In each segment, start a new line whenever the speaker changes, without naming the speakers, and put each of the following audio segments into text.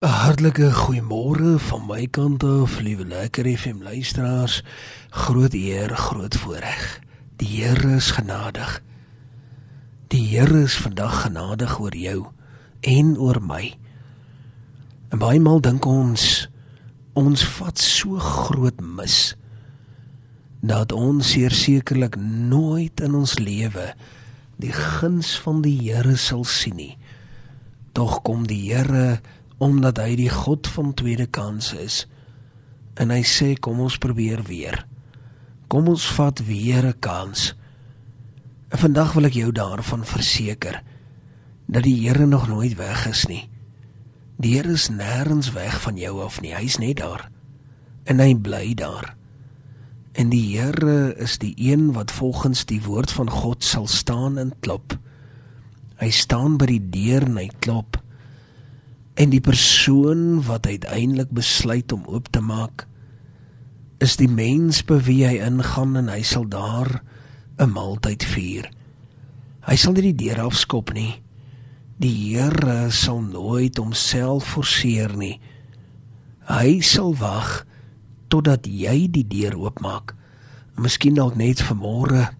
'n Hartlike goeiemôre van my kant af, liewe lekker FM luisteraars. Groot eer, groot voorreg. Die Here is genadig. Die Here is vandag genadig oor jou en oor my. En baie maal dink ons ons vat so groot mis dat ons sekerlik nooit in ons lewe die guns van die Here sal sien nie. Tog kom die Here omdat hy die God van tweede kansse is. En hy sê kom ons probeer weer. Kom ons vat weer 'n kans. En vandag wil ek jou daarvan verseker dat die Here nog nooit weg is nie. Die Here is nêrens weg van jou af nie. Hy's net daar. En hy bly daar. En die Here is die een wat volgens die woord van God sal staan en klop. Hy staan by die deur en hy klop. En die persoon wat uiteindelik besluit om oop te maak is die mens by wie hy ingaan en hy sal daar 'n maaltyd vier. Hy sal nie die deur afskop nie. Die Here sal nooit homself forceer nie. Hy sal wag totdat jy die deur oopmaak. Miskien dalk net vanmôre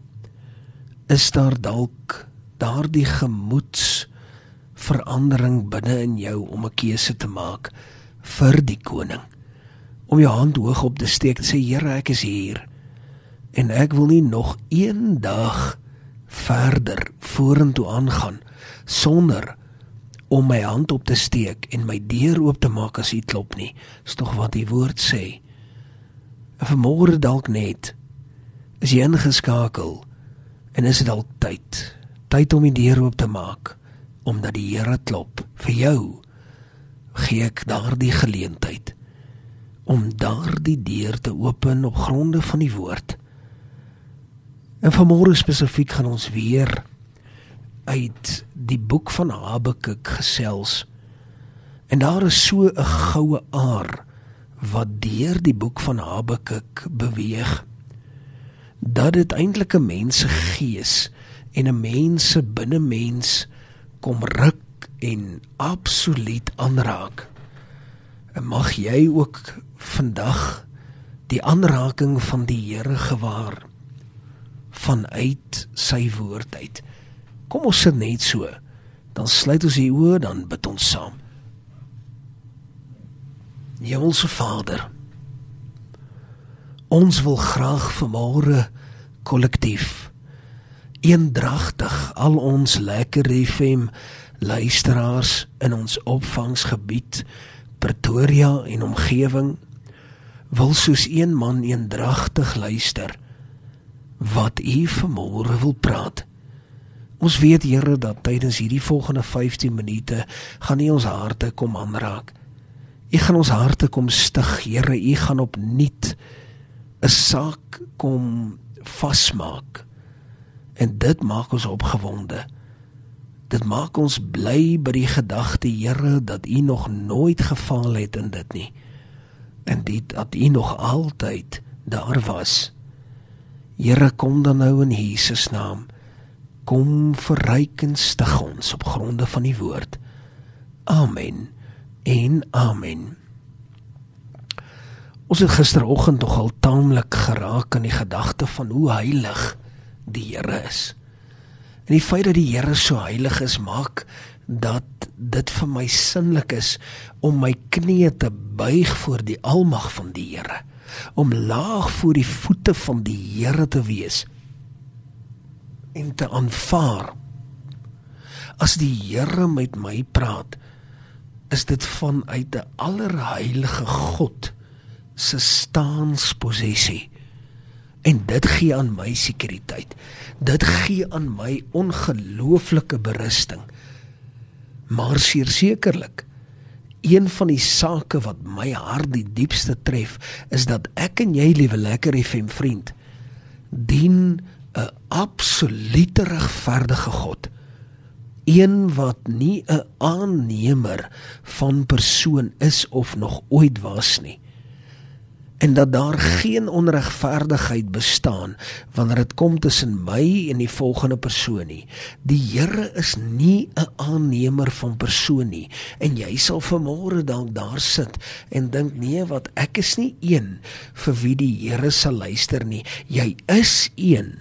is daar dalk daardie gemoeds verandering binne in jou om 'n keuse te maak vir die koning. Om jou hand hoog op te steek en sê Here, ek is hier. En ek wil nie nog een dag verder vorentoe aangaan sonder om my hand op te steek en my deur oop te maak as U klop nie. Dis tog wat die woord sê. En vanmôre dalk net is jy ingeskakel en is dit dalk tyd tyd om die deur oop te maak omdat die Here klop vir jou gee ek daardie geleentheid om daardie deur te open op gronde van die woord. En vanmôre spesifiek gaan ons weer uit die boek van Habakuk gesels. En daar is so 'n goue aar wat deur die boek van Habakuk beweeg dat dit eintlik 'n mens se gees en 'n mens se binnemens kom ruk en absoluut aanraak. En mag jy ook vandag die aanraking van die Here gewaar vanuit sy woord uit. Kom ons sit net so. Dan sluit ons die oë, dan bid ons saam. Hemelse Vader, ons wil graag vanmôre kollektief eendragtig al ons lekker FM luisteraars in ons opvangsgebied Pretoria en omgewing wil soos een man eendragtig luister wat u vanmôre wil praat. Ons weet Here dat tydens hierdie volgende 15 minute gaan U ons harte kom aanraak. U gaan ons harte kom stig, Here, U gaan opnuut 'n saak kom vasmaak En dit maak ons opgewonde. Dit maak ons bly by die gedagte, Here, dat U nog nooit gefaal het in dit nie. En dit dat U nog altyd daar was. Here, kom dan nou in Jesus naam. Kom verryk en stig ons op gronde van die woord. Amen. En amen. Ons het gisteroggend nogal taamlik geraak aan die gedagte van hoe heilig die Here is. En die feit dat die Here so heilig is, maak dat dit vir my sinlik is om my knieë te buig voor die almag van die Here, om laag voor die voete van die Here te wees en te aanvaar. As die Here met my praat, is dit vanuit 'n allerheilige God se staansposisie En dit gee aan my sekuriteit. Dit gee aan my ongelooflike berusting. Maar sekerlik een van die sake wat my hart die diepste tref, is dat ek en jy, liewe lekker FM vriend, dien 'n absolute regverdige God. Een wat nie 'n aannemer van persoon is of nog ooit was nie en dat daar geen onregverdigheid bestaan wanneer dit kom tussen my en die volgende persoon nie. Die Here is nie 'n aannemer van persoon nie en jy sal vanmôre dalk daar sit en dink nee wat ek is nie een vir wie die Here sal luister nie. Jy is een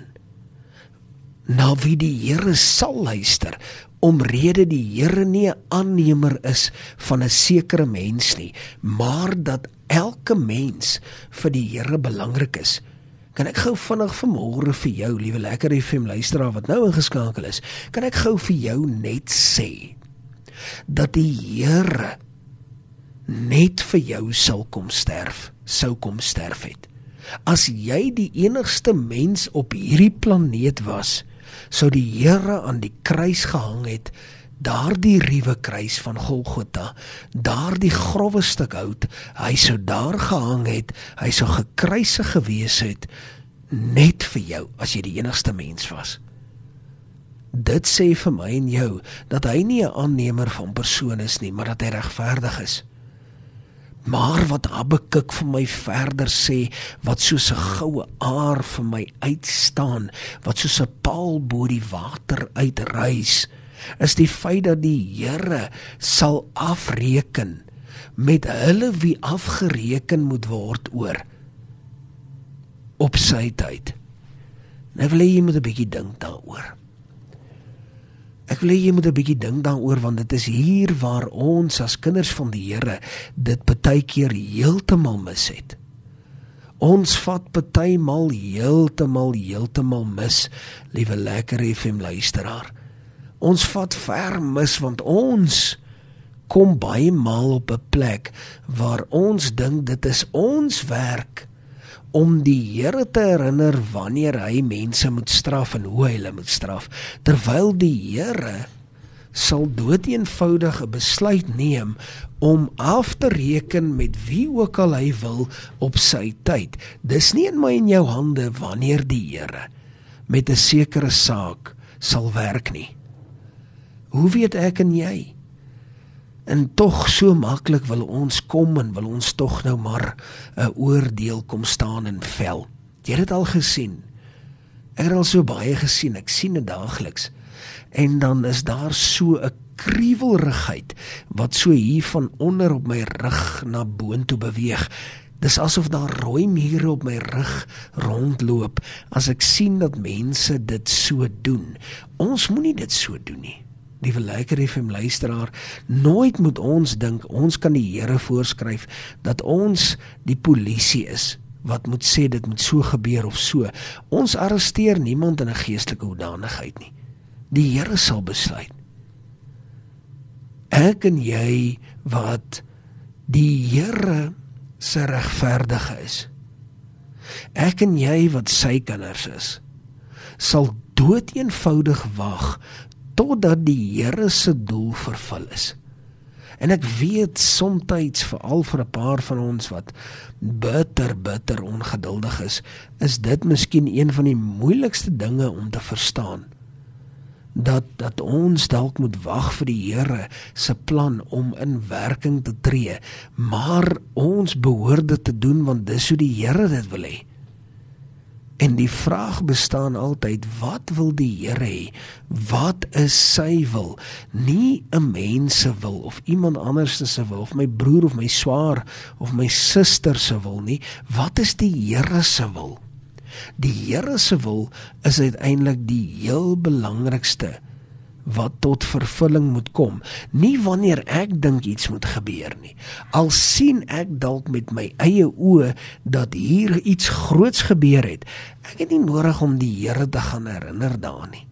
na wie die Here sal luister omrede die Here nie 'n aannemer is van 'n sekere mens nie, maar dat elke mens vir die Here belangrik is. Kan ek gou vinnig vanmôre vir jou, liewe lekker FM luisteraar wat nou ingeskakel is, kan ek gou vir jou net sê dat die Here net vir jou sal kom sterf, sou kom sterf het. As jy die enigste mens op hierdie planeet was, sou die Here aan die kruis gehang het daardie ruwe kruis van Golgotha, daardie grouwe stuk hout, hy sou daar gehang het, hy sou gekruisig gewees het net vir jou as jy die enigste mens was. Dit sê vir my en jou dat hy nie 'n aannemer van persone is nie, maar dat hy regverdig is. Maar wat Habakuk vir my verder sê, wat soos 'n goue aar vir my uitstaan, wat soos 'n paal bo die water uitreis, is die feit dat die Here sal afreken met hulle wie afgereken moet word oor op sy tyd. Nou wil jy moet 'n bietjie dink daaroor. Ek wil jy moet 'n bietjie dink daaroor want dit is hier waar ons as kinders van die Here dit baie keer heeltemal mis het. Ons vat partymal heeltemal heeltemal mis, liewe lekker FM luisteraar ons vat ver mis want ons kom baie maal op 'n plek waar ons dink dit is ons werk om die Here te herinner wanneer hy mense moet straf en hoe hy hulle moet straf terwyl die Here sal doeteenvoudig 'n besluit neem om af te reken met wie ook al hy wil op sy tyd. Dis nie in my en jou hande wanneer die Here met 'n sekere saak sal werk nie. Hoe weet ek en jy? En tog so maklik wil ons kom en wil ons tog nou maar 'n oordeel kom staan en vel. Jy het dit al gesien. Ek het al so baie gesien. Ek sien dit daagliks. En dan is daar so 'n kriewelrigheid wat so hier van onder op my rug na boontoe beweeg. Dis asof daar rooi mure op my rug rondloop as ek sien dat mense dit so doen. Ons moenie dit so doen nie liewe lekker FM luisteraar, nooit moet ons dink ons kan die Here voorskryf dat ons die polisie is wat moet sê dit moet so gebeur of so. Ons arresteer niemand in 'n geestelike hoedanigheid nie. Die Here sal besluit. Ek en jy wat die Here se regverdige is. Ek en jy wat sy kinders is, sal doeteenvoudig wag totdat die Here se doel vervul is. En ek weet soms veral vir 'n paar van ons wat bitter bitter ongeduldig is, is dit miskien een van die moeilikste dinge om te verstaan. Dat dat ons dalk moet wag vir die Here se plan om in werking te tree, maar ons behoort dit te doen want dis hoe die Here dit wil hê. En die vraag bestaan altyd, wat wil die Here hê? Wat is sy wil? Nie 'n mens se wil of iemand anders se wil of my broer of my swaar of my suster se wil nie. Wat is die Here se wil? Die Here se wil is uiteindelik die heel belangrikste wat tot vervulling moet kom. Nie wanneer ek dink iets moet gebeur nie. Al sien ek dalk met my eie oë dat hier iets groots gebeur het ek het nie nodig om die Here te gaan herinner daaraan nie.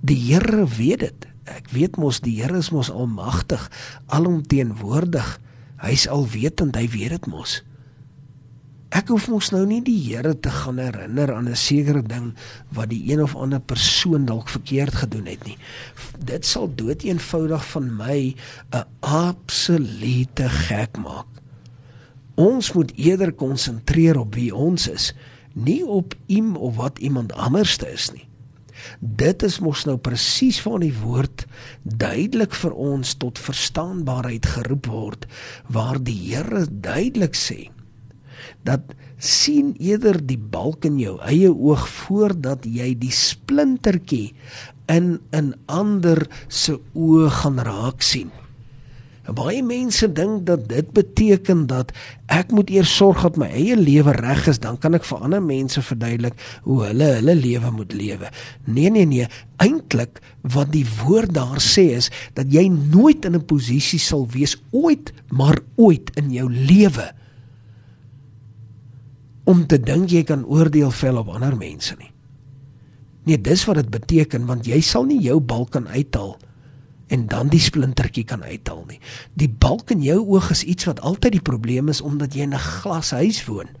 Die Here weet dit. Ek weet mos die Here is mos almagtig alomteenwoordig. Hy's alwetend hy weet dit mos Ek hoef mos nou nie die Here te gaan herinner aan 'n sekere ding wat die een of ander persoon dalk verkeerd gedoen het nie. Dit sal doeteenvoudig van my 'n absolute gek maak. Ons moet eerder konsentreer op wie ons is, nie op iem of wat iemand anderste is nie. Dit is mos nou presies van die woord duidelik vir ons tot verstaanbaarheid geroep word waar die Here duidelik sê dat sien eerder die balk in jou eie oog voordat jy die splintertjie in 'n ander se oë gaan raak sien. Baie mense dink dat dit beteken dat ek moet eers sorg dat my eie lewe reg is, dan kan ek vir ander mense verduidelik hoe hulle hulle lewe moet lewe. Nee nee nee, eintlik wat die woord daar sê is dat jy nooit in 'n posisie sal wees ooit, maar ooit in jou lewe om te dink jy kan oordeel vel op ander mense nie. Nee, dis wat dit beteken want jy sal nie jou balk kan uithaal en dan die splintertjie kan uithaal nie. Die balk in jou oog is iets wat altyd die probleem is omdat jy in 'n glashuis woon.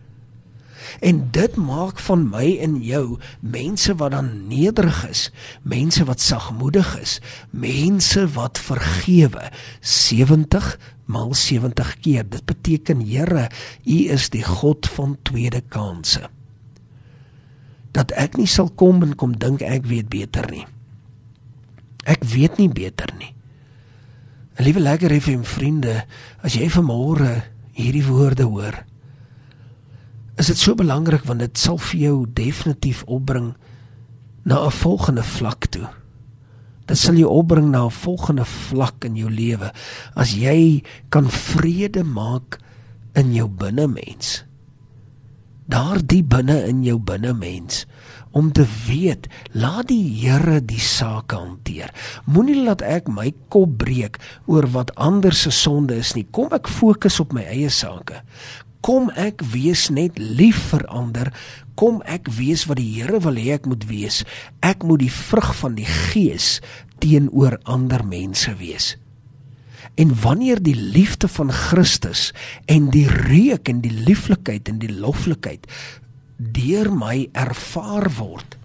En dit maak van my en jou mense wat dan nederig is, mense wat sagmoedig is, mense wat vergewe 70 maal 70 keer. Dit beteken Here, U is die God van tweede kansse. Dat ek nie sal kom en kom dink ek weet beter nie. Ek weet nie beter nie. En liewe lekker FM vriende, as jy vanmôre hierdie woorde hoor, is dit so belangrik want dit sal vir jou definitief opbring na 'n volgende vlak toe. Dit sal jou opbring na 'n volgende vlak in jou lewe as jy kan vrede maak in jou binnemens. Daardie binne in jou binnemens om te weet, laat die Here die saak hanteer. Moenie laat ek my kop breek oor wat ander se sonde is nie. Kom ek fokus op my eie sake. Kom ek wees net lief vir ander kom ek wees wat die Here wil hê ek moet wees. Ek moet die vrug van die Gees teenoor ander mense wees. En wanneer die liefde van Christus en die reuk en die lieflikheid en die loflikheid deur my ervaar word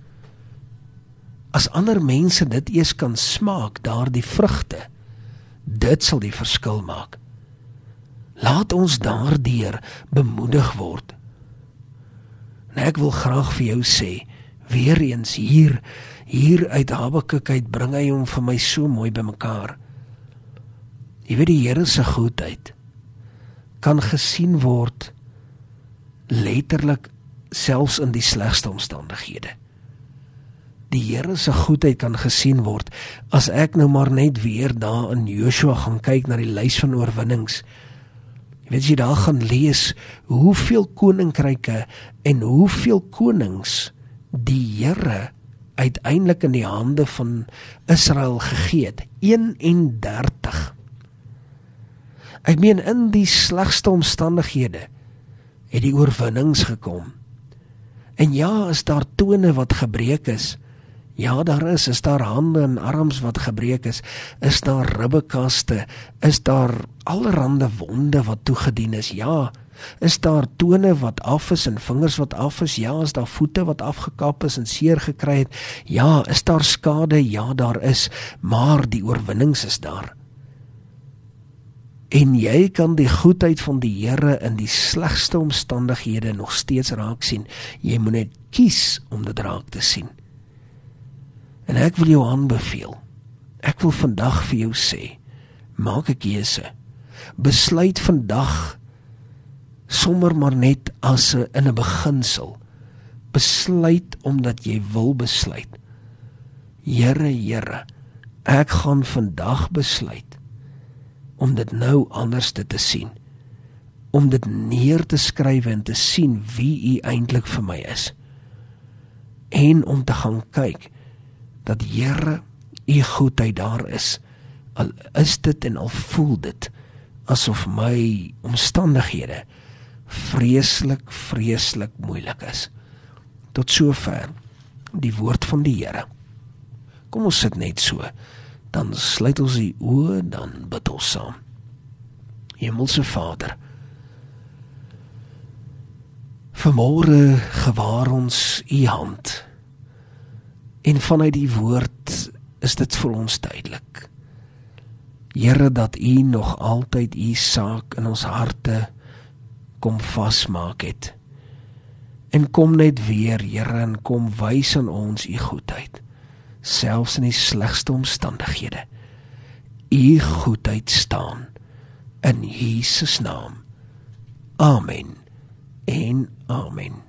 as ander mense dit eers kan smaak daardie vrugte dit sal die verskil maak laat ons daardeur bemoedig word En ek wil graag vir jou sê, weer eens hier hier uit Habakuk uit bring hy hom vir my so mooi bymekaar. Jy weet die Here se goedheid kan gesien word letterlik selfs in die slegste omstandighede. Die Here se goedheid kan gesien word as ek nou maar net weer daar in Joshua gaan kyk na die lys van oorwinnings. Jy weet jy daar gaan lees hoeveel koninkryke en hoeveel konings die Here uiteindelik in die hande van Israel gegee het 31 Ek meen in die slegste omstandighede het die oorwinnings gekom. En ja, is daar tone wat gebreek is. Ja, daar is, is daar hande en arms wat gebreek is, is daar ribbekaste, is daar allerlei wonde wat toegedien is. Ja, is daar tone wat af is en vingers wat af is. Ja, is daar voete wat afgekap is en seer gekry het. Ja, is daar skade? Ja, daar is, maar die oorwinnings is daar. En jy kan die goedheid van die Here in die slegste omstandighede nog steeds raak sien. Jy moet net kies om dit raak te sien. En ek wil jou aanbeveel. Ek wil vandag vir jou sê, maak 'n keuse. Besluit vandag sommer maar net as 'n in 'n beginsel. Besluit omdat jy wil besluit. Here, Here, ek gaan vandag besluit om dit nou anders te, te sien. Om dit neer te skryf en te sien wie U eintlik vir my is. En om te gaan kyk dat Here u goedheid daar is. Al is dit en al voel dit asof my omstandighede vreeslik vreeslik moeilik is. Tot sover die woord van die Here. Kom ons sit net so. Dan sluit ons die oë dan bid ons saam. Hemelse Vader Vermoere gewaar ons u hand En vanuit die woord is dit vir ons duidelik. Here dat U nog altyd U saak in ons harte kom vasmaak het. En kom net weer, Here, en kom wys aan ons U goedheid, selfs in die slegste omstandighede. U goedheid staan in Jesus naam. Amen en amen.